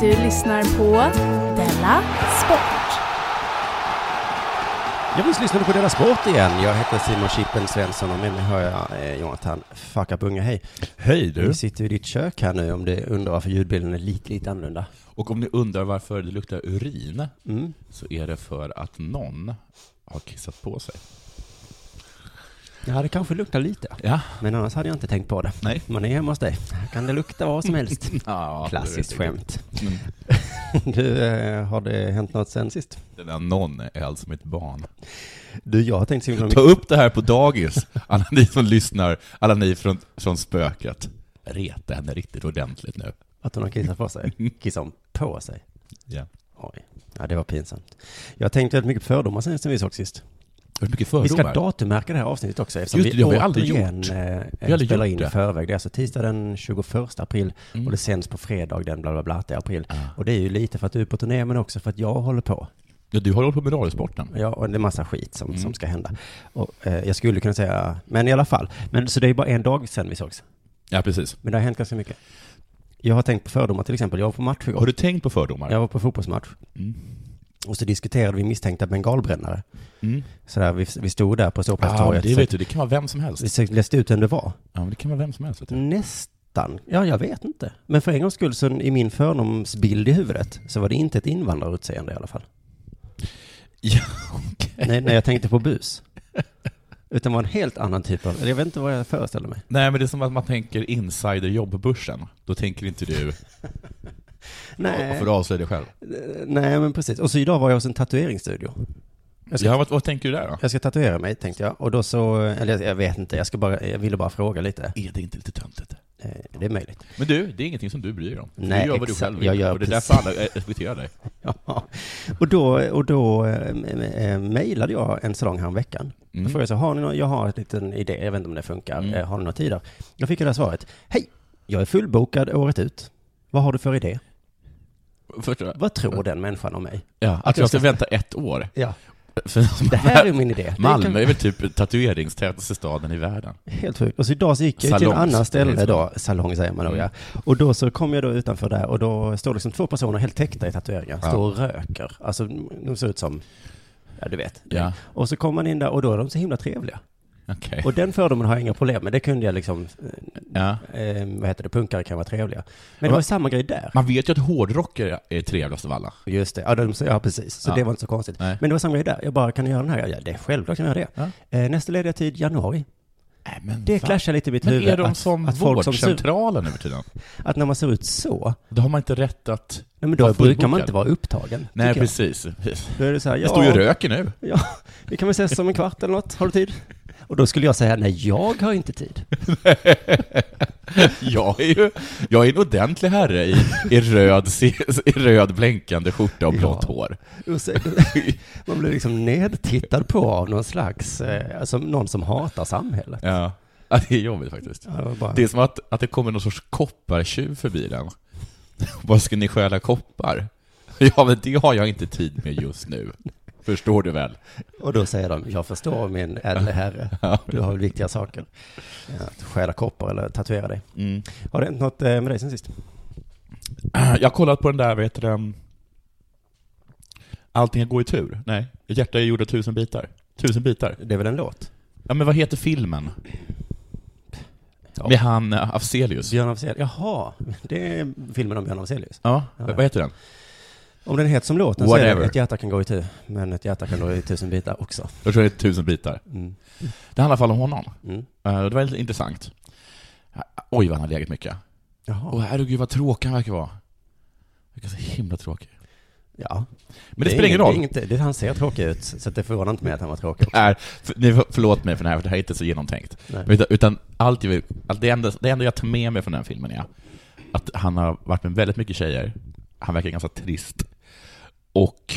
Du lyssnar på Della Sport. Jag visst lyssnar på Della Sport igen. Jag heter Simon Chippen Svensson och med mig har jag eh, Jonathan Fuck Up Unge. Hej. Hej du. Vi sitter i ditt kök här nu om det undrar varför ljudbilden är lite, lite annorlunda. Och om ni undrar varför det luktar urin, Mm. så är det för att någon har kissat på sig. Ja, det kanske luktar lite. Ja. Men annars hade jag inte tänkt på det. Nej. Man är hemma hos dig. Här kan det lukta vad som helst. Ja, Klassiskt skämt. Mm. Du, eh, har det hänt något sen sist? Den där någon är alltså mitt barn. Du, jag har tänkt så himla Ta mycket. upp det här på dagis, alla ni som lyssnar, alla ni från, från spöket. Reta henne riktigt ordentligt nu. Att hon har kissat på sig. Kissat hon på sig. Ja. Oj. Ja, det var pinsamt. Jag har tänkt väldigt mycket på fördomar sen vi såg sist. Mycket Vi ska datummärka det här avsnittet också eftersom Just det, vi det har vi aldrig gjort. eh, Vi har aldrig spelar gjort in det. i förväg. Det är alltså tisdag den 21 april Mm. och det sänds på fredag den bla bla bla i april. Ah. Och det är ju lite för att du är på turné men också för att jag håller på. Ja, du håller på med radiosporten. Ja, och det är massa skit som, Mm. som ska hända. Och eh, jag skulle kunna säga, men i alla fall. Men så det är bara en dag sedan vi sågs. Ja, precis. Men det har hänt ganska mycket. Jag har tänkt på fördomar till exempel. Jag var på match igår. Har du tänkt på fördomar? Jag var på fotbollsmatch. Mm. Och så diskuterade vi misstänkta bengalbrännare. Mm. Sådär, vi, vi stod där på Ja, ståplatstorget. det vet du, det kan vara vem som helst. Vi försökte läste ut vem det var. Ja, men det kan vara vem som helst. Nästan. Ja, jag vet inte. Men för en gångs skull, så i min fördomsbild i huvudet, så var det inte ett invandrarutseende i alla fall. Ja, okej. Nej, när jag tänkte på bus. Utan var en helt annan typ av, jag vet inte vad jag föreställde mig. Nej, men det är som att man tänker insider jobbörsen. Då tänker inte du, Nej, för att avslöja dig själv. nej men precis. Och så idag var jag hos en tatueringsstudio. Jag ska, Ja, vad, vad tänker du där då? jag ska tatuera mig, tänkte jag. Och då så, eller jag vet inte, jag ska bara, jag ville bara fråga lite. Är det inte lite töntigt? Eh, Det är möjligt. Men du, det är ingenting som du bryr dig om. Nej, du gör vad du själv vill. Jag gör och det är därför alla eh, respekterar dig. Ja. Och då, och då eh, mejlade jag en salong här om veckan. Mm. Då frågade jag så, har ni någon, jag har en liten idé, jag vet inte om det funkar, Mm. Har ni några tider? Jag fick det här svaret, hej, jag är fullbokad året ut. Vad har du för idé? Förstår? Vad tror den människan om mig? Ja, att jag ska vänta ett år. Ja, För det här är min idé. Malmö är väl typ tatueringstätaste staden i världen. Helt sjukt. Och så idag så gick jag till en annan ställe då, salong säger man då Mm. ja. Och då så kom jag då utanför där och då står liksom två personer helt täckta i tatueringar, Ja. står och röker. Alltså de ser ut som, ja du vet. Ja, Och så kommer man in där och då är de så himla trevliga. Okej. Och den fördomen har jag inga problem med. Det kunde jag liksom, Ja. eh, vad heter det, punkare kan vara trevliga. Men det var samma grej där. Man vet ju att hårdrockare är trevligast av alla. Just det, ja, de, ja precis. Så Ja. det var inte så konstigt. Nej. Men det var samma grej där. Jag bara, kan du göra den här? Ja, det är självklart kan jag göra det. Ja. Eh, nästa lediga tid, januari. Nej, men Det clashar lite i mitt Men huvud. är de att, som att vårdcentralen nu för tiden? att när man ser ut så, Då har man inte rätt att... nej, men då brukar man fullbokad. inte vara upptagen. Nej, jag. precis. Då är det så här, ja, Jag står ju och röker nu. Ja, vi kan väl ses om en kvart eller något. Har du tid? Och då skulle jag säga, nej, jag har inte tid. Jag är ju jag är en ordentlig herre i, i, röd, i röd blänkande skjorta och blått Ja. hår. Och så- Man blir liksom nedtittad på av någon slags, eh, alltså någon som hatar samhället. Ja. ja, det är jobbigt faktiskt. Ja, det bara- Det är som att, att det kommer någon sorts koppartjuv förbi den. Vad ska ni stjäla koppar? Ja, men det har jag inte tid med just nu. Förstår du väl? Och då säger de, jag förstår min ädle herre, Ja. du har väl viktiga saker. Ja, Att stjäla koppar eller tatuera dig. Mm. Har det hänt något eh, med dig sen sist? Jag har kollat på den där, heter den? Allting går i tur? Nej. Hjärta är gjort av tusen bitar. Tusen bitar. Det är väl en låt? Ja, men vad heter filmen? Med han eh, Afzelius. Björn Afzelius. Jaha, det är filmen om Björn Afzelius. Ja, Ja, vad heter den? Om den heter som låten så är Whatever. det ett hjärta kan gå i tu, men ett hjärta kan gå i tusen bitar också. Jag tror det är tusen bitar. Mm. Det handlar i alla fall om honom. Mm. Eh, Det var lite intressant. Oj, vad han har legat mycket. Jaha. Åh herregud vad tråkig han verkar vara. Verkar så himla tråkig. Ja. Men det, är spelar ingen roll. Det inget, det, han ser tråkig ut, så det förvånar inte mig att han var tråkig. är, för, ni förlåt mig för det här, för det här är inte så genomtänkt. Nej. Utan, utan allt allt det, enda, det enda jag tar med mig från den här filmen är att han har varit med väldigt mycket tjejer, han verkar ganska trist, och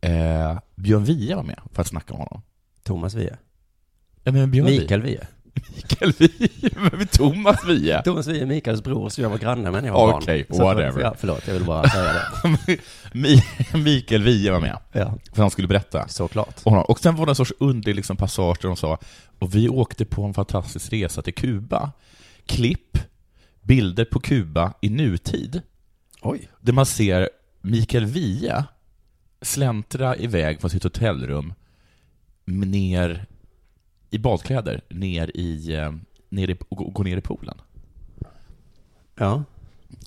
eh, Björn Wiehe var med för att snacka om honom. Thomas Wiehe. Ja, men Björn Mikael Wiehe. Mikael Wiehe, Thomas Wiehe. Thomas Wiehe är Mikaels bror, så jag var granne med när jag var barn. Okej, Så att- whatever. Ja, förlåt, jag vill bara säga det. Mi- Mikael Wiehe var med, Ja, för han skulle berätta. såklart. Och, och sen var det en sorts underlig liksom passage där de sa och vi åkte på en fantastisk resa till Kuba. Klipp, bilder på Kuba i nutid. Oj. Där man ser Mikael Wiehe släntra iväg från sitt hotellrum ner i badkläder, ner i, eh, ner i och gå- ner i poolen. Ja.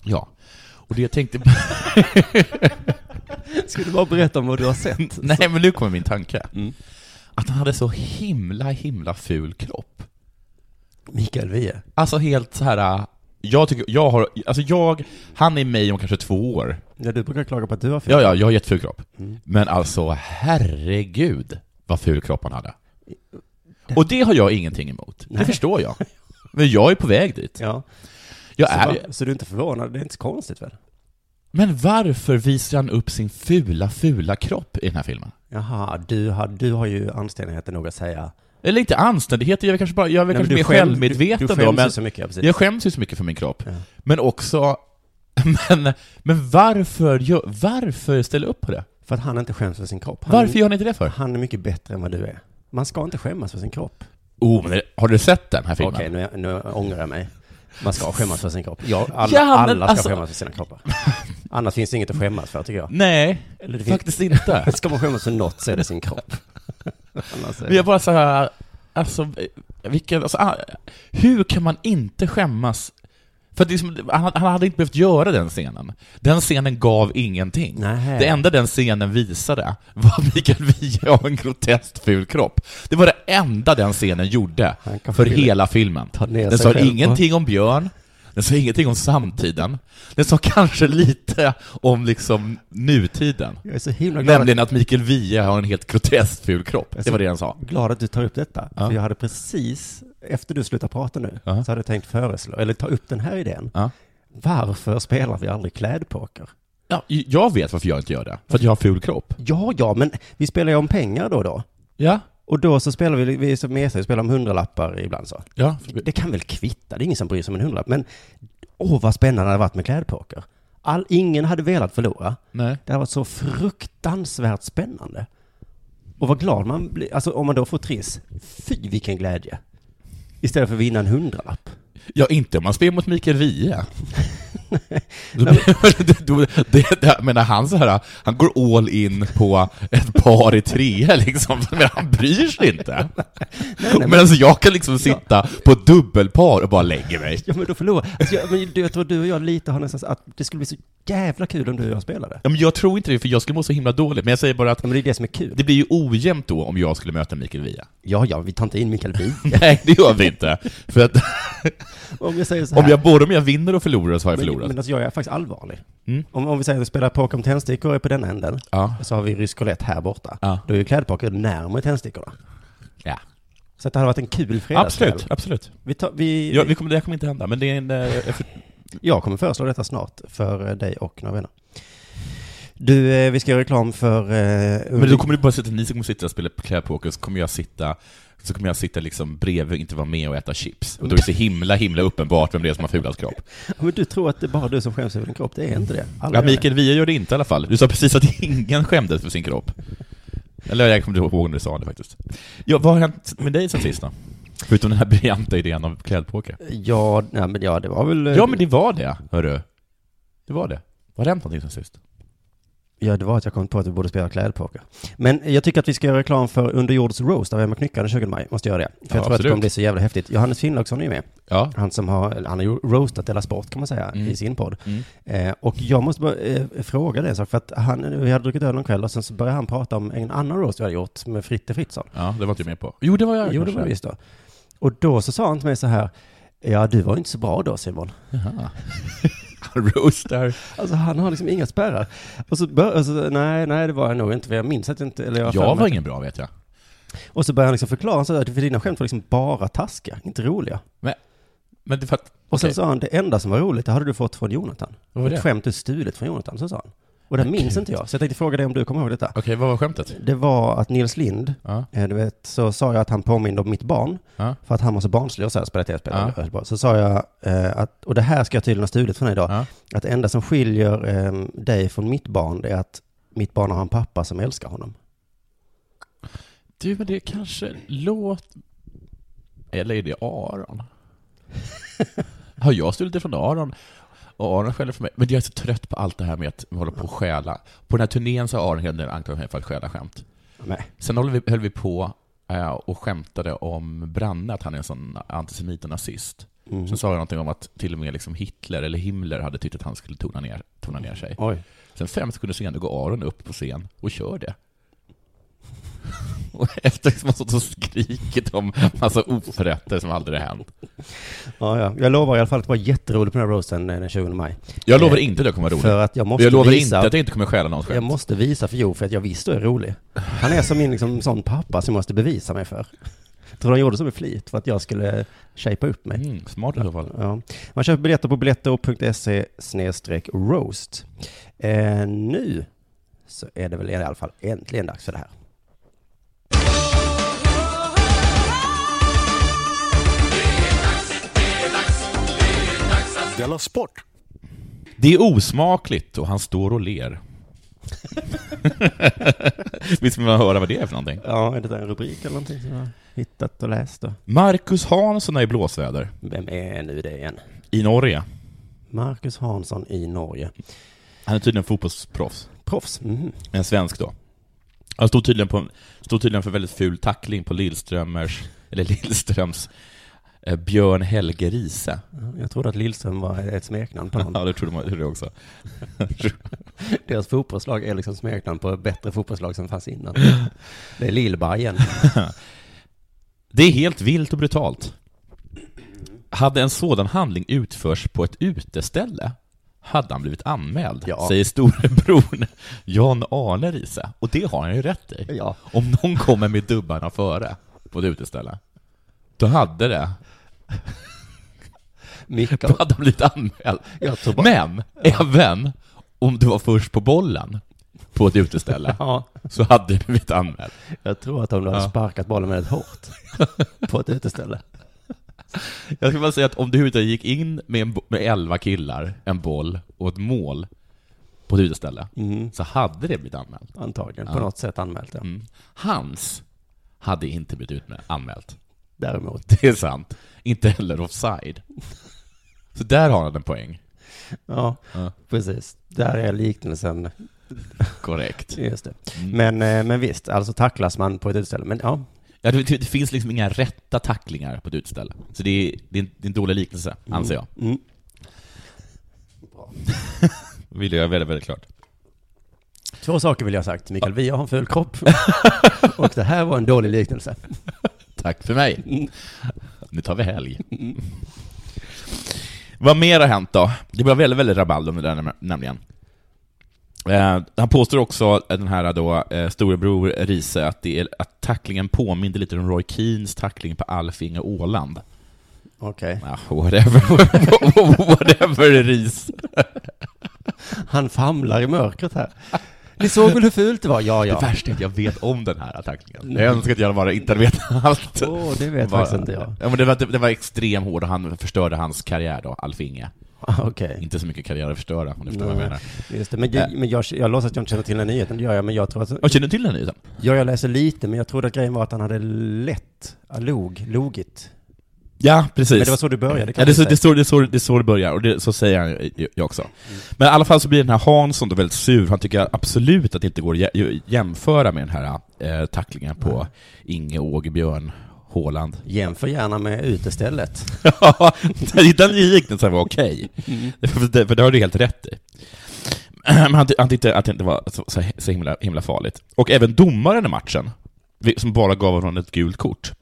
Ja. Och det jag tänkte... Ska du bara berätta om vad du har sett? Nej, men nu kommer min tanke. Mm. Att han hade så himla, himla ful kropp. Mikael Wiehe. Alltså helt så här. Jag tycker, jag har, alltså jag, han är mig om kanske två år. Ja, du brukar klaga på att du har fel. Ja, ja, jag har jätteful kropp. Mm. Men alltså, herregud vad ful kropp han hade. Och det har jag ingenting emot. Det Nej. förstår jag. Men jag är på väg dit. Ja. Jag så, är, va- så du är inte förvånad? Det är inte så konstigt väl? men varför visar han upp sin fula, fula kropp i den här filmen? Jaha, du har, du har ju anständigheten nog att säga... Eller inte anständighet, jag är kanske bara, jag är Nej, men kanske mer skäm- självmedveten du, du då, skäms men ju så mycket, ja, precis. jag skäms ju så mycket för min kropp. Ja. Men också, men, men varför, gör- varför ställa upp på det? För att han inte skäms för sin kropp. Han, Varför gör ni inte det för? Han är mycket bättre än vad du är. Man ska inte skämmas för sin kropp. Oh, men har du sett den här filmen? Okej, nu, nu ångrar jag mig. Man ska skämmas för sin kropp. Ja, alla, Ja, men alla ska alltså- skämmas för sina kroppar. Annars finns det inget att skämmas för, tycker jag. Nej, det finns- faktiskt inte. Ska man skämmas för något så är det sin kropp. Är Men jag bara så här, alltså, vilken, alltså, ah, hur kan man inte skämmas? För att det är som, han, han hade inte behövt göra den scenen. Den scenen gav ingenting. Nej. Det enda den scenen visade var Mikael Wiehe har en groteskt ful kropp. Det var det enda den scenen gjorde för hela filmen. Den sa ingenting om Björn, den sa ingenting om samtiden, den sa kanske lite om liksom nutiden. Jag är så himla glad, Nämligen att Mikael Wiehe har en helt groteskt ful kropp. Det var det han sa. glad att du tar upp detta. Ja. För jag hade precis, efter du slutade prata nu, Ja. så hade jag tänkt föreslå, eller ta upp den här idén. Ja. Varför spelar vi aldrig klädpoker? Ja, jag vet varför jag inte gör det. För att jag har ful kropp. Ja, ja, men vi spelar ju om pengar då och då. Ja. Och då så spelar vi, vi som mesar, vi spelar om hundralappar ibland så. Ja. Det, kan väl kvitta, det är ingen som bryr sig om en hundralapp. Men åh vad spännande det hade varit med klädpoker. All, ingen hade velat förlora. Nej. Det hade varit så fruktansvärt spännande. Och vad glad man blir, alltså om man då får triss, fy vilken glädje. Istället för att vinna en hundralapp. Ja, inte om man spelar mot Mikael Wiehe. Jag menar, han så här, han går all in på ett par i tre liksom, men han bryr sig inte. Men alltså jag kan liksom sitta på ett dubbelpar och bara lägga mig. Ja men då förlorar alltså, jag. Men jag tror du och jag lite har nästan att det skulle bli så jävla kul om du och jag spelade. Ja, men jag tror inte det, för jag skulle må så himla dåligt, men jag säger bara att Ja, men det är det som är kul. det blir ju ojämnt då om jag skulle möta Mikael Wiehe. Ja, ja, vi tar inte in Mikael Wiehe. Nej, det gör vi inte. För att Om jag säger så här. om jag, både om jag vinner och förlorar så har jag men, förlorat. Men alltså jag är faktiskt allvarlig. Mm. Om, om vi säger att vi spelar poker om tändstickor är på den änden, Ja. så har vi rysk roulette här borta. Ja. Då är ju klädpoker närmare tändstickorna. Ja. Så det hade varit en kul fredagskväll. Absolut, absolut. Vi tar, vi, Ja, vi kommer, det kommer inte hända, men det är en... eh, jag för- Jag kommer föreslå detta snart för eh, dig och några vänner. Du, eh, vi ska göra reklam för... Eh, Men då kommer det bara sitta, ni som kommer sitta och spela klädpoker, så kommer jag sitta så kommer jag sitta liksom bredvid och inte vara med och äta chips. Och då är det så himla, himla uppenbart vem det är som har fulast kropp. Men du tror att det är bara du som skäms över din kropp, det är inte det. Alla Ja. Mikael Wiehe gör det inte i alla fall. Du sa precis att ingen skämdes för sin kropp. Eller jag kommer inte ihåg när du sa det faktiskt. Ja, vad har hänt med dig sen sist då? Förutom den här briljanta idén av klädpoker. Ja, nej, men ja, det var väl... Ja, men det var det, hörru. Det var det. Har det hänt någonting sen sist? Ja, det var att jag kom på att vi borde spela klädpoker. Men jag tycker att vi ska göra reklam för Underjords Roast av Emma Knyckare den 20 maj. Måste göra det. För Ja, jag tror att det absolut. kommer bli så jävla häftigt. Johannes Finnlaugsson är ju med. Ja. Han som har, han har ju roastat Della Sport kan man säga Mm. i sin podd. Mm. Eh, och jag måste bara eh, fråga dig en sak. För att han, vi hade druckit öl en kväll och sen så började han prata om en annan roast vi hade gjort med Fritte Fritzson. Ja, det var inte jag med på. Jo, det var jag Jo, det var visst då. Och då så sa han till mig så här. Ja, du var inte så bra då Simon. Jaha. Roastar. Alltså han har liksom inga spärrar. Och så bör, alltså, nej, nej det var jag nog inte, för jag minns att jag inte, eller jag, Jag var ingen bra vet jag. Och så började han liksom förklara så att för dina skämt var liksom bara taskiga, inte roliga. Men, men det är för att... Och sen sa han, det enda som var roligt, det hade du fått från Jonathan. Vad var det? Ett skämt du stulit från Jonathan, så sa han. Och det minns inte jag, så jag tänkte fråga dig om du kommer ihåg detta. Okej, vad var skämtet? Det var att Nils Lind, Ja. eh, du vet, så sa jag att han påminde om mitt barn, Ja. för att han var så barnslig och så här, spelade tv-spel. Ja. Så sa jag eh, att, och det här ska jag tydligen ha stulit från dig idag, Ja. att det enda som skiljer eh, dig från mitt barn, det är att mitt barn har en pappa som älskar honom. Du, men det kanske låt... Eller är det Aron? Har jag stulit det från Aron? Och Aron skäller för mig. Men jag är så trött på allt det här med att vi håller på att stjäla. På den här turnén så har Aron hela tiden anklagat mig för att stjäla skämt. Nej. Sen höll vi, höll vi på eh, och skämtade om Branne, att han är en sån antisemit och nazist. Mm. Sen sa jag någonting om att till och med liksom Hitler eller Himmler hade tyckt att han skulle tona ner, tona ner sig. Oj. Sen fem sekunder senare går Aron upp på scen och kör det. Och efter att man stått och skrikit om massa oförrätter som aldrig har hänt. Ja, ja. Jag lovar i alla fall att det var jätteroligt på den här roasten eh, den 20 maj. Jag lovar Eh, inte att det kommer vara roligt. För att jag måste jag lovar visa, inte att jag inte kommer stjäla någons Jag skämt. måste visa för Jo för att jag visst är rolig. Han är som min liksom, sån pappa som jag måste bevisa mig för. Jag tror han gjorde så med flit för att jag skulle shapea upp mig. Mm, smart i så fall. Ja. Man köper biljetter på biletto.se snedstreck roast. Eh, nu så är det väl i alla fall äntligen dags för det här. Della Sport! Det är osmakligt och han står och ler. Visst vill man höra vad det är för någonting? Ja, är det där en rubrik eller någonting som jag har hittat och läst då? Marcus Hansson är i blåsväder. Vem är nu det igen? I Norge. Marcus Hansson i Norge. Han är tydligen fotbollsproffs. Proffs. Mhm. En svensk då. Han stod tydligen, på, stod tydligen för väldigt ful tackling på Lillströmers, eller Lillströms Björn Helge Riise. Jag trodde att Lillström var ett smeknamn på någon. Ja, det trodde man jag också. Deras fotbollslag är liksom smeknamn på bättre fotbollslag som fanns innan. Det är Lillbajen. Det är helt vilt och brutalt. Hade en sådan handling utförs på ett uteställe hade han blivit anmäld, Ja. säger storebror Jan Arne Riise. Och det har han ju rätt i. Ja. Om någon kommer med dubbarna före på ett uteställe, då hade det, Micke, då hade blivit anmäld. Men även om du var först på bollen på ett uteställe, Ja, så hade du blivit anmäld. jag tror att om du hade Ja. sparkat bollen väldigt hårt på ett uteställe. Jag skulle bara säga att om du gick in med, en, med elva killar, en boll och ett mål på ett uteställe, Mm, så hade det blivit anmält. antagligen, på Ja. något sätt anmält. Ja. Mm. Hans hade inte blivit anmält. Däremot. Det är sant. Inte heller offside. Så där har han en poäng. Ja, Ja. precis. Där är liknelsen, Korrekt. just det. Mm. Men, eh, men visst, alltså tacklas man på ett uteställe. Men ja, Ja, det, det finns liksom inga rätta tacklingar på ett uteställe. Så det är, det är, en, det är en dålig liknelse, anser jag. Mm. Vill jag väldigt, väldigt klart. Två saker vill jag ha sagt. Mikael Wiehe har en ful kropp. och det här var en dålig liknelse. Tack för mig. Nu tar vi helg. Vad mer har hänt då? Det var väldigt, väldigt rabalder om det där näm- nämligen. Eh, han påstår också, eh, den här då, eh, storebror Riese, att, det är, att tacklingen påminner lite om Roy Keens tackling på Alf-Inge Åland. Okej. Ja, whatever, whatever Ris. Han famlar i mörkret här. Ni såg väl hur fult det var? Ja, Det ja. värsta är att jag vet om den här tacklingen. Jag önskar att jag bara inte hade vetat allt. Åh, det vet Bara- faktiskt inte jag. Ja, men det, var, det, det var extremt hård och han förstörde hans karriär då, Alf-Inge. Ah, Okej. Inte så mycket karriär att förstöra, om du förstår vad jag menar. Just det. Men, jag, men jag, jag låtsas att jag inte känner till den här nyheten, det gör jag, men jag tror att... Jag känner du till den nyheten? Ja, jag läser lite, men jag trodde att grejen var att han hade lätt, log, logit. Ja, precis. Men det var så du började, Ja, det, är så, det, är så, det, är så, det så det börjar, och det, så säger han ju- jag också. Men i alla fall så blir den här Hansson då väldigt sur, han tycker absolut att det inte går att jä- jämföra med den här eh, tacklingen på Inge Ågebjörn Håland. Jämför gärna med utestället. Ja, den liknelsen var okej. För, det- för det har du helt rätt i. Men han, han tyckte att det inte var så, så, så himla, himla farligt. Och även domaren i matchen, som bara gav honom ett gult kort,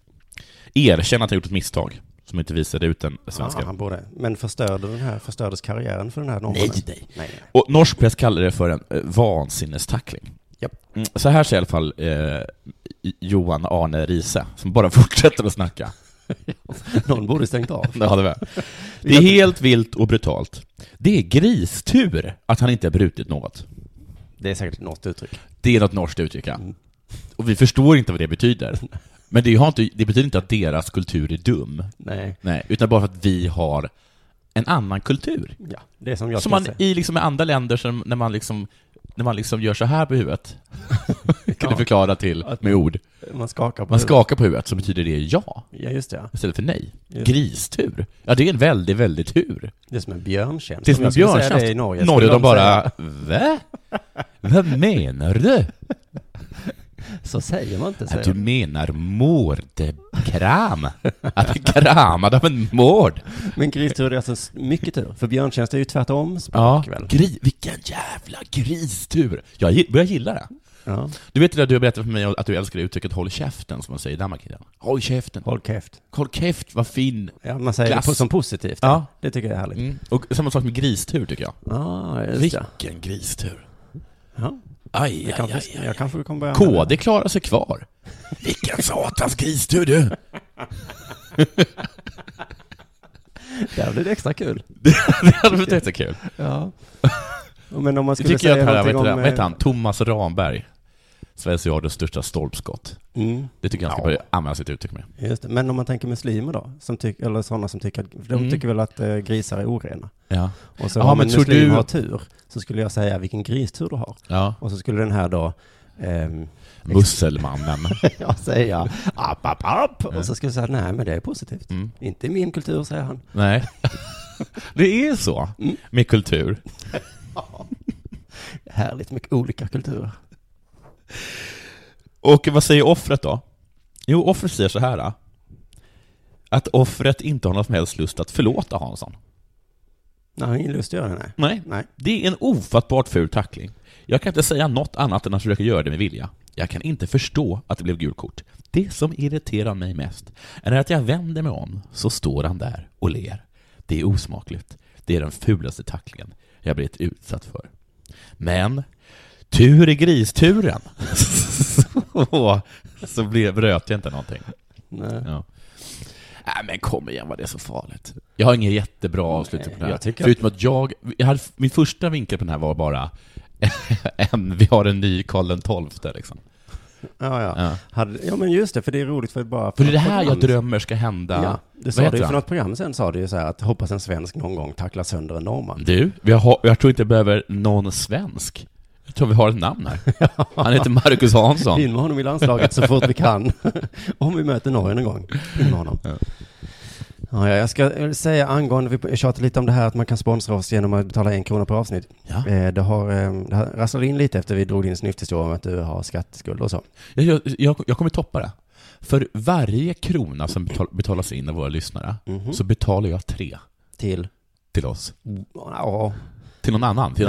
erkänner att han gjort ett misstag som inte visade ut den svenska. Ja, han borde. Men förstörde den här, förstördes karriären för den här norrmannen? Nej, nej. nej. Och norsk press kallar det för en eh, vansinnestackling. Japp. Mm, så här säger i alla fall eh, Johan Arne Riese, som bara fortsätter att snacka. Någon borde stängt av. Ja, det, var. det är helt vilt och brutalt. Det är gristur att han inte har brutit något. Det är säkert något uttryck. Det är något norskt uttryck, ja. Och vi förstår inte vad det betyder. Men det, inte, det betyder inte att deras kultur är dum. Nej. Nej, utan bara för att vi har en annan kultur. Ja, det är som jag Som man säga. i liksom i andra länder, som när man liksom när man liksom gör så här på huvudet, kan Ja. du förklara till med ord. Man skakar på Man huvudet. skakar på huvudet, så betyder det ja, Ja, just det. ja. istället för nej. Just. Gristur. Ja, det är en väldigt, väldigt tur. Det är som en björntjänst. Det är som Om en björntjänst. i Norge. Norge, skulle de bara, säga- va? Vad menar du? Så säger man inte. Säger du menar mordkram? Att bli kramad av en mord? Men gristur är alltså mycket tur. För björntjänst är ju tvärtom Ja, väl? gri, vilken jävla gristur! Jag börjar gilla det. Ja. Du vet det där du har berättat för mig att du älskar uttrycket 'håll käften' som man säger i Danmark idag. Håll käften! Håll käft. Håll käft, vad fin! Ja, man säger Glass. det som positivt. Ja. Det tycker jag är härligt. Mm. Och samma sak med gristur tycker jag. Ja, just det. Vilken gristur! Ja. Aj, Jag, aj, kanske, aj, aj. jag kanske kommer börja KD klarar sig kvar. Vilken satans gristur du! det. Blir det extra kul. det hade varit jättekul. Ja. Men om man skulle tycker jag säga att här, vet om... vad heter eh, han? Thomas Ramberg. Sveriges Radios största stolpskott. Mm. Det tycker jag han ska Ja. börja använda sitt uttryck med. Just det. Men om man tänker muslimer då, som tyck, eller sådana som tycker, de Mm. tycker väl att eh, grisar är orena. Ja. Och så Ja, om men en muslim du- har tur, så skulle jag säga vilken gristur du har. Ja. Och så skulle den här då, ehm, Musselmannen. jag säga app, app, app. Och så skulle jag säga nej men det är positivt. Mm. Inte i min kultur, säger han. Nej. Det är så Mm. med kultur. Härligt med olika kulturer. Och vad säger offret då? Jo, offret säger så här. Att offret inte har någon som helst lust att förlåta Hansson. Nej, han har ingen lust att göra det, nej. Nej. Det är en ofattbart ful tackling. Jag kan inte säga något annat än att försöka göra det med vilja. Jag kan inte förstå att det blev gult kort. Det som irriterar mig mest är att jag vänder mig om, så står han där och ler. Det är osmakligt. Det är den fulaste tacklingen jag blivit utsatt för. Men, tur i gristuren, så, så blev, bröt jag inte någonting. nej. Ja. Nej men kom igen, vad det är så farligt. Jag har ingen jättebra avslutning på det här. jag Förutom att jag, jag hade, min första vinkel på den här var bara en, vi har en ny Karl XII liksom. Ja, ja. Ja. Hade, ja, men just det, för det är roligt för bara... För det är det här jag program- drömmer ska hända. Ja, det sa du ju för något program sen, sa du ju så här att hoppas en svensk någon gång tacklar sönder en norrman. Du, vi har, jag tror inte jag behöver någon svensk. Jag tror vi har ett namn här. Han heter Marcus Hansson. In med honom i landslaget så fort vi kan. Om vi möter Norge någon gång. In med honom. Ja. Ja, ja, jag ska säga angående, vi tjatar lite om det här att man kan sponsra oss genom att betala en krona per avsnitt. Ja. Eh, Det har, eh, det har rasslat in lite efter vi drog din snyfthistoria om att du har skatteskuld och så. Jag, jag, jag, kommer toppa det. För varje krona som betal, betalas in av våra lyssnare Mhm. så betalar jag tre Till? till oss. Ja, Till någon annan. Till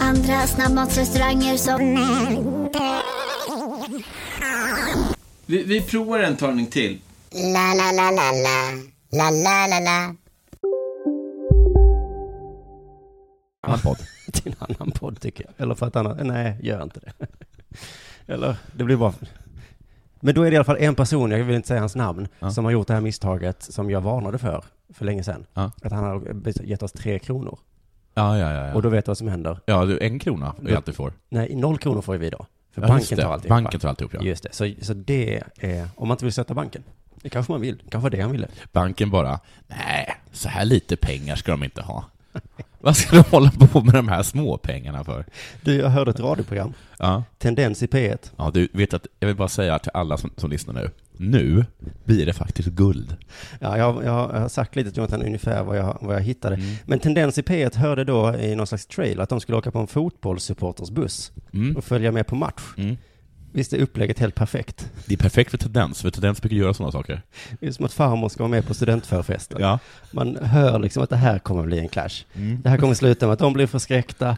Andra snabbmatsrestauranger som... Vi, vi provar en talning till. La, la, la, la, la. La, la, la, la. Annan podd. till en annan podd tycker jag. Eller för att annat, nej, gör inte det. Eller, det blir bara... Men då är det i alla fall en person, jag vill inte säga hans namn, Ja. som har gjort det här misstaget som jag varnade för, för länge sedan. Ja. Att han har gett oss tre kronor. Ja, ja, ja. ja. Och då vet du vad som händer? Ja, du, en krona är Då- allt du får. Nej, noll kronor får ju vi då. För Ja, banken det. tar alltihop. Banken tar alltihop, ja. Just det, så, så det är, om man inte vill sätta banken. Det kanske man vill, kanske var det han ville. Banken bara, nej, så här lite pengar ska de inte ha. Vad ska de hålla på med de här små pengarna för? Du, jag hörde ett radioprogram. Ja. Tendens i P1. Ja, du vet att, jag vill bara säga till alla som, som lyssnar nu, nu blir det faktiskt guld. Ja, jag, jag har sagt lite till Jonathan ungefär vad jag, vad jag hittade. Mm. Men Tendens i P1 hörde då i någon slags trail att de skulle åka på en fotbollssupportersbuss Mm. och följa med på match. Mm. Visst är upplägget helt perfekt? Det är perfekt för Tendens, för Tendens brukar göra sådana saker. Det är som att farmor ska vara med på studentförfesten. Ja. Man hör liksom att det här kommer bli en clash. Mm. Det här kommer sluta med att de blir förskräckta.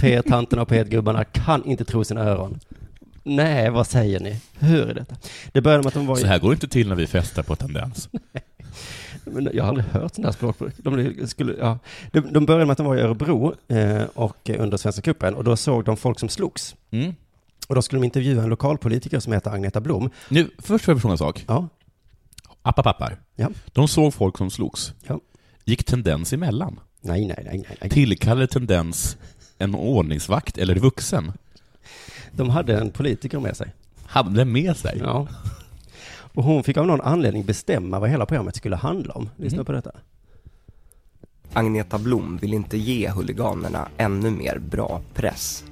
P-tanterna och P-gubbarna kan inte tro sina öron. Nej, vad säger ni? Hur är detta? Det började med att de var. Så här går det inte till när vi festar på Tendens. Men jag har aldrig hört sådana här språkbruk. De, skulle, ja. de, de började med att de var i Örebro eh, och under Svenska cupen och då såg de folk som slogs. Mm. Och då skulle de intervjua en lokalpolitiker som heter Agneta Blom. Nu, först får jag fråga en sak. Ja. Appapappar. Ja. De såg folk som slogs. Ja. Gick Tendens emellan? Nej, nej, nej, nej. nej. Tillkallade Tendens en ordningsvakt eller vuxen? De hade en politiker med sig. Hade med sig? Ja. Och hon fick av någon anledning bestämma vad hela programmet skulle handla om. Lyssna Mm. på detta. Agneta Blom vill inte ge huliganerna ännu mer bra press.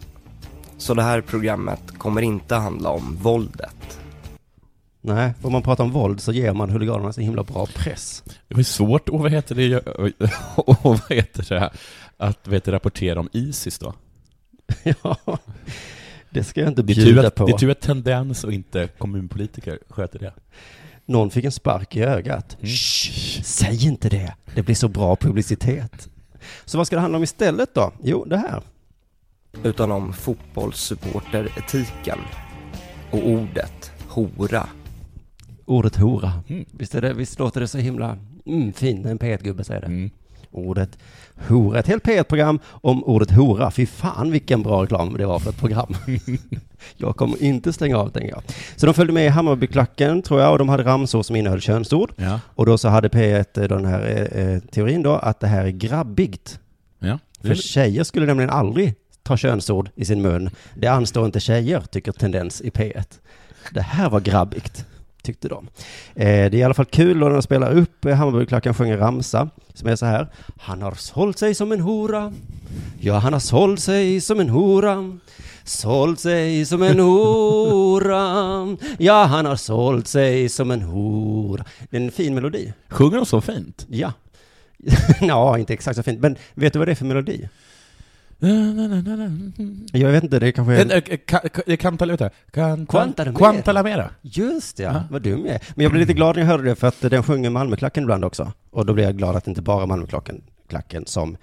Så det här programmet kommer inte handla om våldet. Nej, om man pratar om våld så ger man huliganerna så himla bra press. Det var svårt att, vad heter det, och vad heter det, här, att vet rapportera om Isis då? ja, det ska jag inte bjuda att, på. det är tur att Tendens och inte kommunpolitiker sköter det. Någon fick en spark i ögat. Mm. Shh, säg inte det. Det blir så bra publicitet. Så vad ska det handla om istället då? Jo, det här. Utan om fotbollssupporteretiken och ordet hora. Ordet hora. Mm. Visst, är det, visst låter det så himla mm, fint när en P1-gubbe säger det? Mm. Ordet hora. Ett helt P1-program om ordet hora. Fy fan vilken bra reklam det var för ett program. jag kommer inte stänga av, tänker jag. Så de följde med i Hammarbyklacken, tror jag, och de hade ramsor som innehöll könsord. Ja. Och då så hade P1 eh, den här eh, teorin då, att det här är grabbigt. Ja. För tjejer skulle nämligen aldrig ta könsord i sin mun. Det anstår inte tjejer, tycker Tendens i P1. Det här var grabbigt, tyckte de. Eh, det är i alla fall kul då när de spelar upp eh, Hammarbyklacken sjunger ramsa, som är så här. Han har sålt sig som en hora. Ja, han har sålt sig som en hora. Sålt sig som en hora. Ja, han har sålt sig som en hora. Det är en fin melodi. Sjunger de så fint? Ja. ja, inte exakt så fint. Men vet du vad det är för melodi? Jag vet inte, det kanske är... Eh, eh, Det vet du, kan, Quantalamera. Just ja. Vad dum jag är. Men jag blev lite glad när jag hörde det, för att den sjunger Malmöklacken ibland också. Och då blir jag glad att det inte bara är Malmöklacken klacken som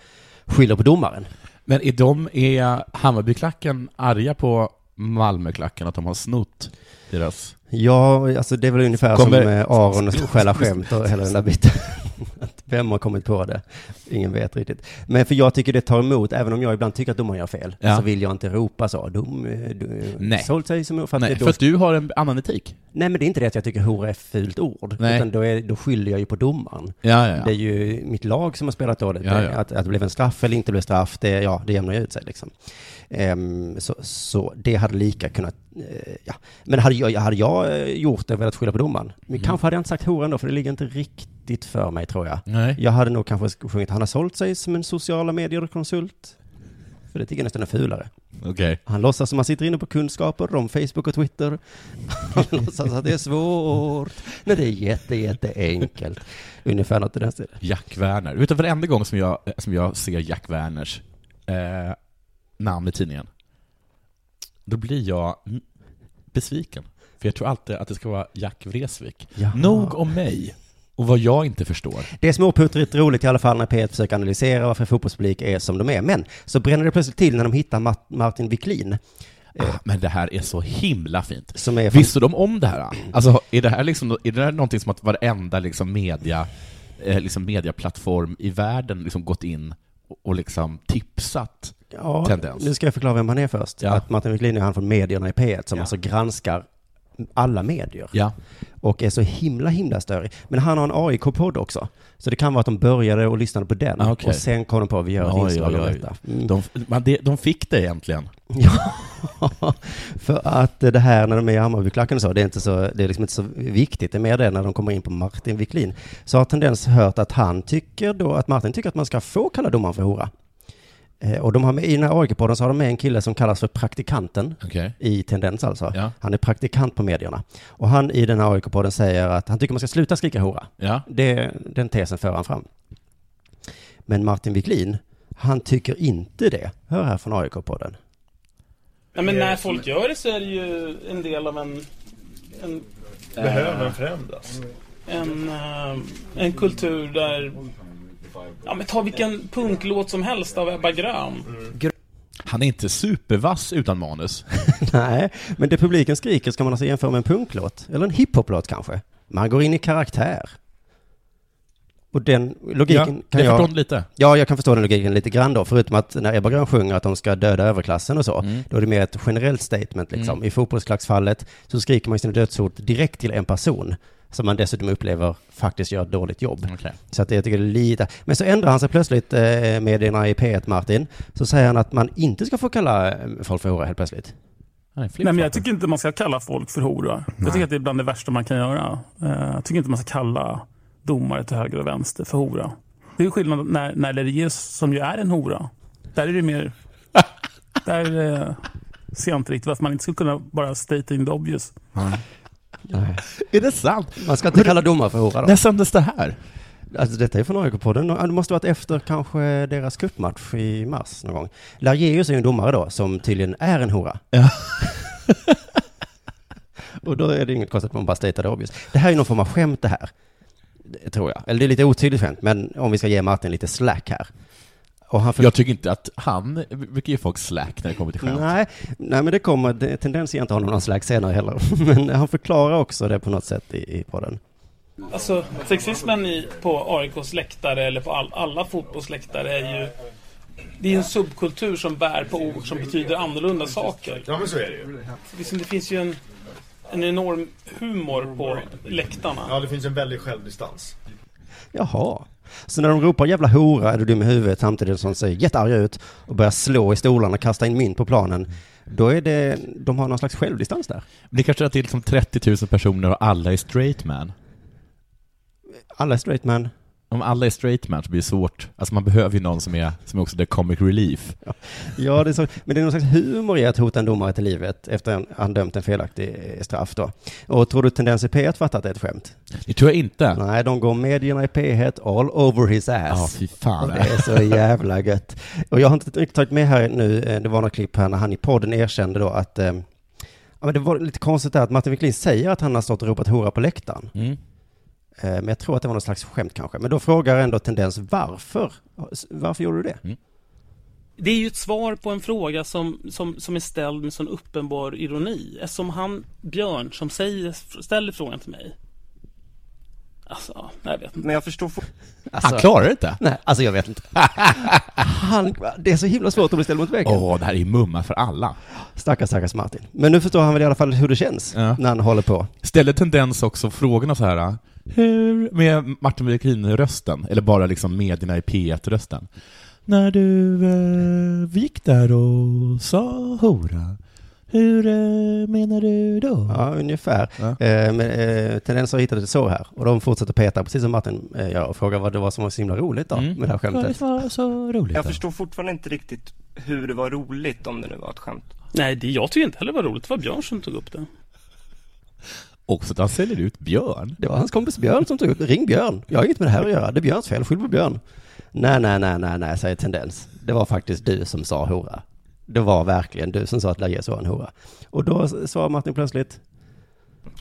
skyller på domaren. Men är de, är Hammarbyklacken arga på Malmöklacken att de har snott deras... Ja, alltså det är väl ungefär Kommer- som Aron och stjäla skämt och hela den där biten. Vem har kommit på det? Ingen vet riktigt. Men för jag tycker det tar emot, även om jag ibland tycker att domaren gör fel, Ja. så vill jag inte ropa så. Dom, eh, du, Nej. sålt sig som... För att Nej, då- för att du har en annan etik. Nej, men det är inte det att jag tycker hora är ett fult ord. Nej. Utan då, är, då skyller jag ju på domaren. Ja, ja, ja. Det är ju mitt lag som har spelat dåligt. Att, att det blev en straff eller inte blev straff, det, ja, det jämnar ju ut sig liksom. Ehm, så, så det hade lika kunnat, eh, ja. Men hade jag, hade jag eh, gjort det och velat skylla på domaren, men Mm. kanske hade jag inte sagt hora ändå, för det ligger inte riktigt för mig tror jag. Nej. Jag hade nog kanske sjungit, han har sålt sig som en sociala medier-konsult. För det tycker jag nästan är fulare. Okej. Han låtsas som han sitter inne på kunskaper om Facebook och Twitter. Han låtsas att det är svårt. Nej, det är jätte, jätte enkelt. Ungefär något i den stilen. Jack Werner. Vet du, varenda gång som jag, som jag ser Jack Werners eh, namn i tidningen, då blir jag besviken. För jag tror alltid att det ska vara Jack Vreeswijk. Jaha. Nog om mig Och vad jag inte förstår. Det är småputtrigt roligt i alla fall när P1 försöker analysera varför fotbollspublik är som de är. Men så bränner det plötsligt till när de hittar Mart- Martin Wiklin. Ah, men det här är så himla fint. Som är Visste de om det här? Alltså, är det här, liksom, är det här någonting som att varenda liksom, media, eh, liksom, mediaplattform i världen liksom, gått in och, och liksom tipsat Ja, tendens? nu ska jag förklara vem han är först. Ja. Att Martin Wiklin är han från medierna i P1 som alltså granskar alla medier. Ja. Och är så himla, himla störig. Men han har en AIK-podd också. Så det kan vara att de började och lyssnade på den. Ah, okej. Och sen kom de på att vi gör ett Oj, inslag om detta. Mm. De, man, det, de fick det egentligen. Ja, för att det här när de är i Hammarbyklacken och så, det är, inte så, det är liksom inte så viktigt. Det är mer det när de kommer in på Martin Wiklin. Så har Tendens hört att han tycker då, att Martin tycker att man ska få kalla domaren för hora. Eh, Och de har med, i den här AIK-podden så har de med en kille som kallas för praktikanten. Okej. I Tendens alltså. Ja. Han är praktikant på medierna. Och han i den här AIK-podden säger att han tycker man ska sluta skrika hora. Ja. Det, den tesen för han fram. Men Martin Wiklin, han tycker inte det. Hör här från AIK-podden. Ja, men när folk gör det så är det ju en del av en... en Behöver förändras? En, eh, en kultur där... Ja, men ta vilken punklåt som helst av Ebba Grön. Han är inte supervass utan manus. Nej, men det publiken skriker ska man alltså jämföra med en punklåt. Eller en hiphoplåt kanske. Man går in i karaktär. Och den logiken Ja, kan jag jag... förstår lite. Ja, jag kan förstå den logiken lite grann då. Förutom att när Ebba Grön sjunger att de ska döda överklassen och så, Mm. då är det mer ett generellt statement liksom. I fotbollsklacksfallet så skriker man sina dödshot direkt till en person som man dessutom upplever faktiskt gör ett dåligt jobb. Okej. Så att jag tycker det är lite... Men så ändrar han sig plötsligt eh, medierna i P1, Martin. Så säger han att man inte ska få kalla eh, folk för hora helt plötsligt. Nej, men jag tycker inte man ska kalla folk för hora. Jag tycker att det är bland det värsta man kan göra. Eh, Jag tycker inte man ska kalla domare till höger och vänster för hora. Det är ju skillnad när, när Lerius, som ju är en hora, där är det mer... där eh, ser jag inte riktigt varför man inte skulle kunna bara state in the obvious. Nej. Är det sant? Man ska inte kalla domare för hora då. När sändes det här? Alltså detta är från AIK-podden. Det måste varit efter kanske deras cupmatch i mars någon gång. Largeus är ju en domare då, som tydligen är en hora. Ja. Och då är det inget konstigt att man bara statear det obvious. Det här är någon form av skämt det här. Det tror jag. Eller det är lite otydligt skämt, men om vi ska ge Martin lite slack här. Och han för... Jag tycker inte att han brukar ge folk slack när det kommer till skämt. Nej, nej, men det kommer, det, tendens ger inte honom någon slags senare heller. Men han förklarar också det på något sätt i, i podden. Alltså, sexismen i, på AIKs läktare eller på all, alla fotbollsläktare är ju... Det är en subkultur som bär på ord som betyder annorlunda saker. Ja, men så är det ju. Det finns ju en, en enorm humor på läktarna. Ja, det finns en väldig självdistans. Jaha. Så när de ropar jävla hora är du dum i huvudet samtidigt som de ser jättearga ut och börjar slå i stolarna och kasta in mynt på planen, då är det, de har någon slags självdistans där. Det är kanske är liksom 30 000 personer och alla är straight man. Alla är straight man. Om alla är straight så blir det svårt. Alltså man behöver ju någon som är, som är också the comic relief. Ja, det är så, men det är någon slags humor i att hota en domare till livet efter att han dömt en felaktig straff då. Och tror du Tendens i P1 fattar att det är ett skämt? Det tror jag inte. Nej, de går medierna i P1 all over his ass. Ja, fy fan. Och det är så jävla gött. Och jag har inte riktigt tagit med här nu, eh, det var några klipp här när han i podden erkände då att eh, Ja, men det var lite konstigt där att Martin Wiklin säger att han har stått och ropat hora på läktaren. Mm. Eh, Men jag tror att det var någon slags skämt kanske. Men då frågar ändå Tendens varför? Varför gjorde du det? Mm. Det är ju ett svar på en fråga som, som, som är ställd med sån uppenbar ironi. Eftersom han, Björn, som säger, ställer frågan till mig. Alltså, jag vet inte. Men jag förstår for... Han klarar det inte. Nej, alltså jag vet inte. Han, det är så himla svårt att bli ställd mot väggen. Åh, det här är ju mumma för alla. Stackars, stackars Martin. Men nu förstår han väl i alla fall hur det känns Ja. när han håller på. Ställer tendens också frågorna så här, hur, med Martin Wiklin-rösten, eller bara liksom medierna i P1-rösten. När du eh, gick där och sa hora, hur eh, menar du då? Ja, ungefär. Ja. Eh, men eh, Tendens har hittat ett så här. Och de fortsätter peta, precis som Martin eh, gör, och frågar vad det var som var så himla roligt då, Mm. med det här skämtet. Det var så roligt. Jag då. förstår fortfarande inte riktigt hur det var roligt om det nu var ett skämt. Nej, det, jag tycker inte heller det var roligt. Det var Björn som tog upp det. Också att han säljer ut Björn. Det var hans kompis Björn som tog upp det. Ring Björn. Jag har inget med det här att göra. Det är Björns fel. Skyll på Björn. Nej, nej, nej, nej, nej, säger Tendens. Det var faktiskt du som sa hora. Det var verkligen du som sa att Lajes var en hora. Och då svarar Martin plötsligt,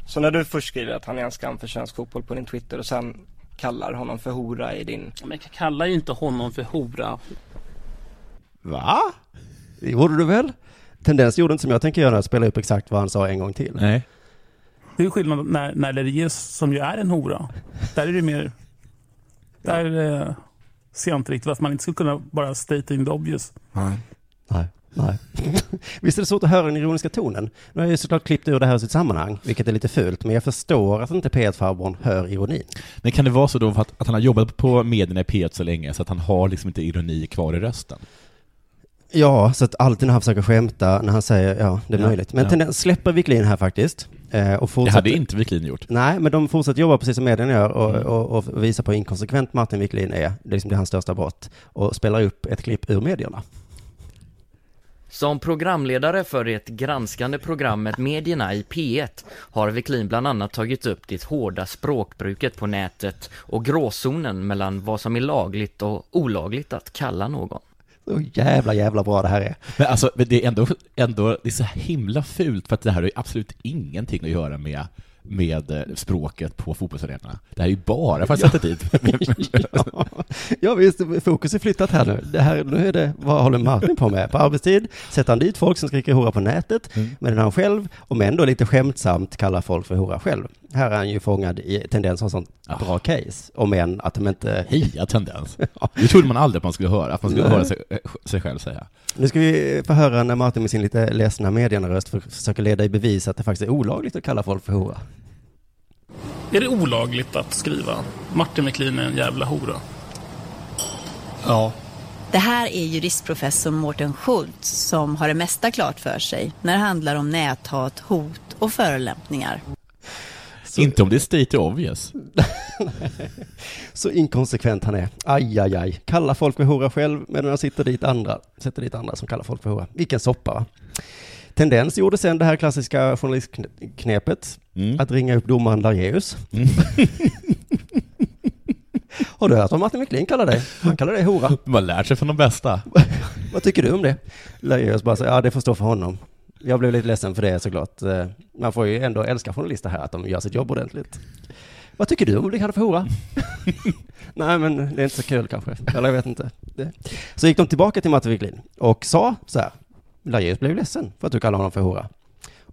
Så när du först skriver att han är en skam för svensk fotboll på din Twitter och sen kallar honom för hora i din... Men jag kallar ju inte honom för hora. Va? Det gjorde du väl? Tendens gjorde inte som jag tänker göra, spela upp exakt vad han sa en gång till. Nej. Det är skillnad när, när Lerius, som ju är en hora, där är det mer... Där eh, ser jag inte riktigt varför man inte skulle kunna bara state in the obvious. Nej. Nej. Nej. Visst är det svårt att höra den ironiska tonen? Nu har jag ju såklart klippt ur det här ur sitt sammanhang, vilket är lite fult, men jag förstår att inte P1-farbrorn hör ironin. Men kan det vara så då för att, att han har jobbat på medierna i P1 så länge så att han har liksom inte ironi kvar i rösten? Ja, så att alltid när han försöker skämta, när han säger, ja, det är Ja, möjligt. Men ja. släpper Wiklin här faktiskt. Eh, Och Det fortsätter... hade inte Wiklin gjort. Nej, men de fortsätter jobba precis som medierna gör och, Mm. och, och visar på hur inkonsekvent Martin Wiklin är. Det är liksom det hans största brott. Och spelar upp ett klipp ur medierna. Som programledare för det granskande programmet Medierna i P1 har Wiklin bland annat tagit upp det hårda språkbruket på nätet och gråzonen mellan vad som är lagligt och olagligt att kalla någon. Så jävla, jävla bra det här är. Men alltså, det är ändå, ändå, det är så himla fult för att det här har ju absolut ingenting att göra med med eh, språket på fotbollsarenorna. Det här är ju bara för att sätta dit. ja. ja visst, fokus är flyttat här nu. Det här, nu är det, vad håller Martin på med? På arbetstid sätter han dit folk som skriker hora på nätet, Mm. medan han själv, om ändå lite skämtsamt, kallar folk för hora själv. Här är han ju fångad i tendens av sånt bra case, om än att de inte... Heja tendens. Det trodde man aldrig att man skulle höra, att man skulle Nej. höra sig, eh, sig själv säga. Nu ska vi få höra när Martin med sin lite ledsna medieröst försöker leda i bevis att det faktiskt är olagligt att kalla folk för hora. Är det olagligt att skriva Martin Wiklin är en jävla hora? Ja. Det här är juristprofessor Mårten Schultz som har det mesta klart för sig när det handlar om näthat, hot och förolämpningar. Inte om det är state obvious. Så inkonsekvent han är. Aj, aj, aj. Kallar folk för hora själv, medan han sitter dit andra, sätter dit andra som kallar folk för hora. Vilken soppa, va? Tendens gjorde sen det här klassiska journalistknepet, att ringa upp domaren Lareus. Har du hört vad Martin Wiklin kallar dig? Han kallar dig hora. Man lär sig från de bästa. Vad tycker du om det? Lareus bara säger, ja det får stå för honom. Jag blev lite ledsen för det såklart. Eh, Man får ju ändå älska journalister här, att de gör sitt jobb ordentligt. Vad tycker du om att bli kallad för hora? Nej, men det är inte så kul kanske. Eller jag vet inte. Det. Så gick de tillbaka till Martin Wiklin och sa så här. Lajeus blev ledsen för att du kallar honom för hora.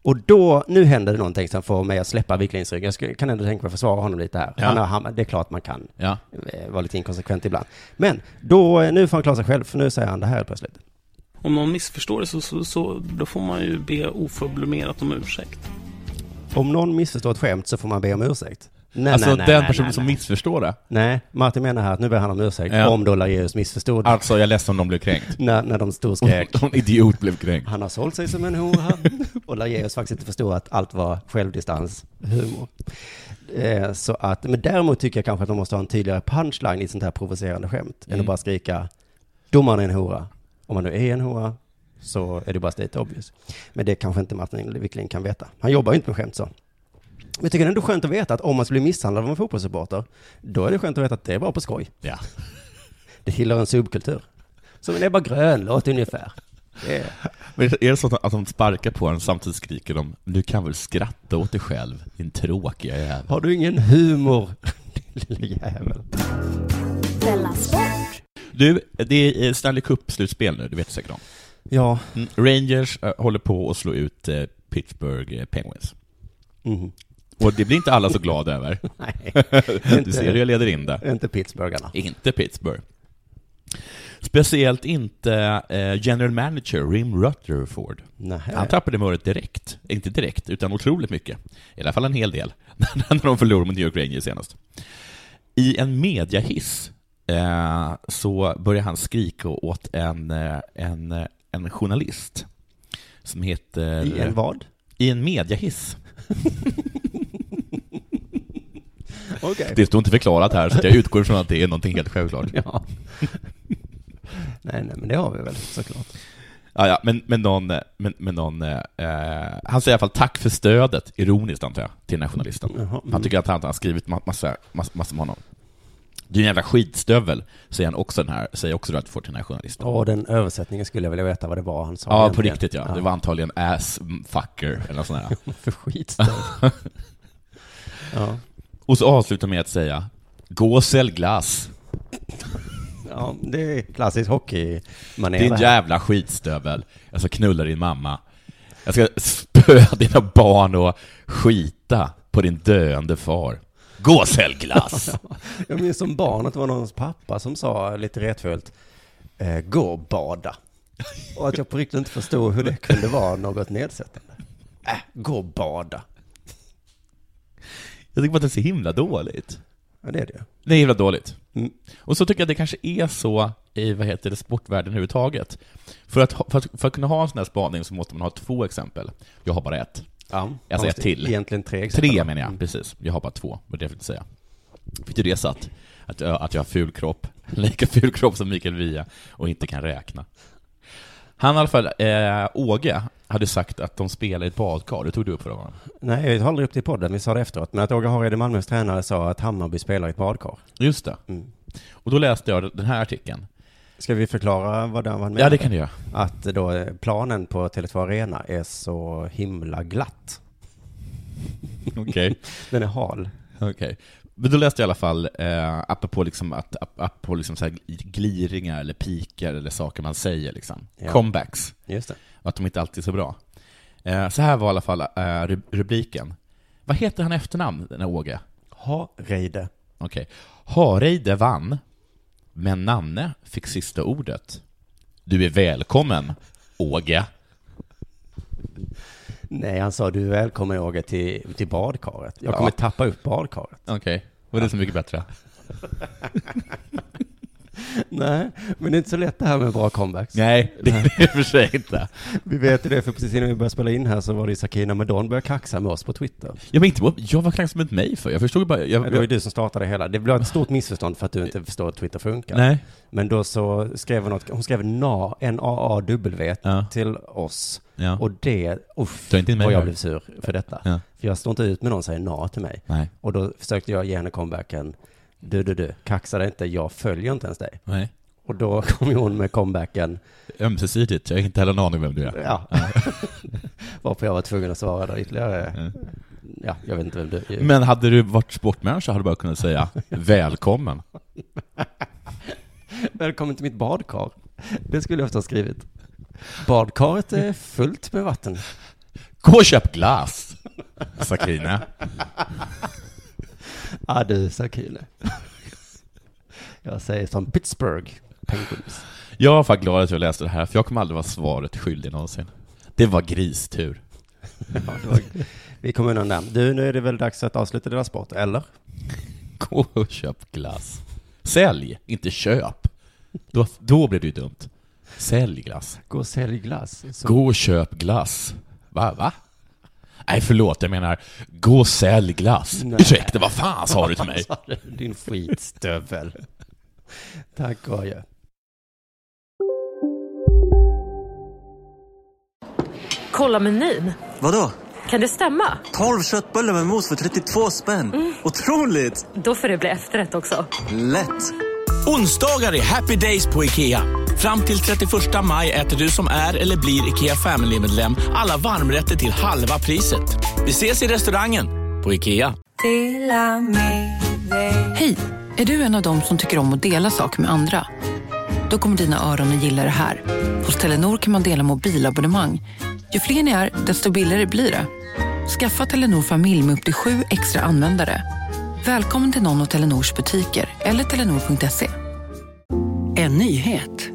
Och då, nu händer det någonting som får mig att släppa Wiklins rygg. Jag kan ändå tänka mig att försvara honom lite här. Ja. Han har, han, det är klart man kan Ja. eh, vara lite inkonsekvent ibland. Men då, eh, nu får han klara sig själv, för nu säger han det här plötsligt. Om någon missförstår det så, så, så då får man ju be oförblommerat om ursäkt. Om någon missförstår ett skämt så får man be om ursäkt. Nej, alltså nej, nej, den nej, personen nej, som nej. missförstår det. Nej, Martin menar här att nu ber han om ursäkt Ja. om då Lajeus missförstod. Alltså, jag är ledsen om de blev kränkt. när, när de stod och skrek. Någon idiot blev kränkt. Han har sålt sig som en hora. och Lajeus faktiskt inte förstod att allt var självdistans, humor. Eh, så att, men däremot tycker jag kanske att de måste ha en tydligare punchline i ett sånt här provocerande skämt. Än Mm. att bara skrika, domaren är en hora. Om man nu är en hora så är det bara state obvious. Men det kanske inte Martin Wiklin kan veta. Han jobbar ju inte med skämt så. Men jag tycker det är ändå skönt att veta att om man skulle bli misshandlad av en fotbollssupporter, då är det skönt att veta att det är bara på skoj. Ja. Det tillhör en subkultur. Som en Ebba Grön-låt ungefär. Är... Men är det så att de sparkar på en samtidigt skriker de Du kan väl skratta åt dig själv, din tråkiga jävel. Har du ingen humor, din lilla jävel? Du, det är Stanley Cup-slutspel nu, du vet säkert om. Ja. Mm. Rangers eh, håller på att slå ut eh, Pittsburgh eh, Penguins. Mhm. Och det blir inte alla så glada över. Nej. du Inte- ser hur jag leder in det. Inte Pittsburgharna. Inte Pittsburgh. Speciellt inte eh, general manager Rim Rutherford. Nähä. Han tappade humöret direkt. Inte direkt, utan otroligt mycket. I alla fall en hel del. när de förlorade mot New York Rangers senast. I en mediahiss eh, så börjar han skrika åt en, eh, en, eh, en journalist som heter... I en vad? I en mediahiss. Okej. Det står inte förklarat här, så jag utgår från att det är någonting helt självklart. Ja. nej, nej, men det har vi väl såklart. Ja, ja, men, men någon, men, men någon eh, han säger i alla fall tack för stödet, ironiskt antar jag, till den här journalisten. Jaha, mm. Han tycker att han har skrivit ma- massa, massa, massa med honom. Du är en jävla skitstövel, säger han också den här, säger också Rutherford till den här journalisten. Och den översättningen skulle jag vilja veta vad det var han sa. Ja, på egentligen. riktigt ja. Det var antagligen ass fucker eller något sånt där. För skitstövel. ja. Och så avslutar med att säga Gå och sälj glass. Ja, det är klassisk hockeymanér. Din jävla skitstövel. Jag ska knulla din mamma. Jag ska spöa dina barn och skita på din döende far. Gå och sälj glass. Jag minns som barn att det var någons pappa som sa lite retfullt, eh, gå och bada. Och att jag på riktigt inte förstod hur det kunde vara något nedsättande. Äh, gå och bada. Jag tycker bara att det är så himla dåligt. Ja, det är det. Det är himla dåligt. Mm. Och så tycker jag att det kanske är så i, vad heter det, sportvärlden överhuvudtaget. För att, för att, för att kunna ha en sån här spaning så måste man ha två exempel. Jag har bara ett. Ja, ett måste till. egentligen tre exempel, Tre menar jag, Mm. precis. Jag har bara två, vad det jag försökte säga. Fick du det satt? Att jag, att jag har ful kropp, lika ful kropp som Mikael Wiehe, och inte kan räkna. Han i alla fall, eh, Åge, hade sagt att de spelar i ett badkar. Det tog du upp för honom. Nej, jag aldrig upp det i podden, vi sa det efteråt. Men att Åge Hareide, Malmös tränare, sa att Hammarby spelar i ett badkar. Just det. Mm. Och då läste jag den här artikeln. Ska vi förklara vad han menar? Ja, det kan du göra. Att då planen på Tele2 Arena är så himla glatt. Okej. Den är hal. Okej. Men då läste jag i alla fall, eh, apropå liksom, att, ap- apropå liksom så här gliringar eller pikar eller saker man säger liksom. Ja. Comebacks. Just det. Och att de inte alltid är så bra. Eh, så här var i alla fall eh, ru- rubriken. Vad heter han efternamn, den här Åge? Hareide. Okej. Hareide vann, men Nanne fick sista ordet. Du är välkommen, Åge. Nej, han sa du är välkommen Åge till, till badkaret. Jag Ja. kommer tappa upp badkaret. Okej, var det så mycket bättre? Nej, men det är inte så lätt det här med bra comebacks. Nej, det är det för sig inte. Vi vet ju det, för precis innan vi började spela in här så var det ju Sakina Medon började kaxa med oss på Twitter. Jag, men inte, jag var kaxig mot mig för, jag förstod bara... Jag, Det var ju du som startade hela. Det blev ett stort missförstånd för att du inte förstår att Twitter funkar. Nej. Men då så skrev hon något, hon skrev NA, N-A-A-W till oss. Ja. Och det, uff, inte med vad jag blev sur för detta. Ja. För jag står inte ut med någon som säger NA till mig. Nej. Och då försökte jag ge henne comebacken, du, du, du, kaxa dig inte, jag följer inte ens dig. Nej. Och då kom ju hon med comebacken, Ömsesidigt, jag har inte heller en aning vem du är. ja. Varpå jag var tvungen att svara där ytterligare. Ja, jag vet inte vem du är. Men hade du varit sportmänniska hade du bara kunnat säga välkommen. Välkommen till mitt badkar. Det skulle jag ofta ha skrivit. Badkaret är fullt med vatten. Gå och köp glass, Sakine. Ja du, Sakine. Jag säger som Pittsburgh Penguins. Jag var faktiskt glad att jag läste det här, för jag kommer aldrig vara svaret skyldig någonsin. Det var gristur. Ja, det var, vi kommer undan där. Du, nu är det väl dags att avsluta deras sport, eller? Gå och köp glass. Sälj, inte köp. Då, då blir det ju dumt. Sälj glass. Gå och sälj glass. Så- Gå och köp glass. Va? Va? Nej, förlåt, jag menar, gå och sälj glass. Nej. Ursäkta, vad fan sa du till mig? Din skitstövel. Tack adjö. Kolla menyn. Vadå? Kan det stämma? 12 köttbullar med mos för 32 spänn. Otroligt! Då får det bli efterrätt också. Lätt! Onsdagar är happy days på IKEA. Fram till 31 maj äter du som är eller blir IKEA Family-medlem alla varmrätter till halva priset. Vi ses i restaurangen på IKEA. Hej! Är du en av dem som tycker om att dela saker med andra? Då kommer dina öron att gilla det här. Hos Telenor kan man dela mobilabonnemang. Ju fler ni är, desto billigare blir det. Skaffa Telenor familj med upp till sju extra användare. Välkommen till någon av Telenors butiker eller telenor.se. En nyhet.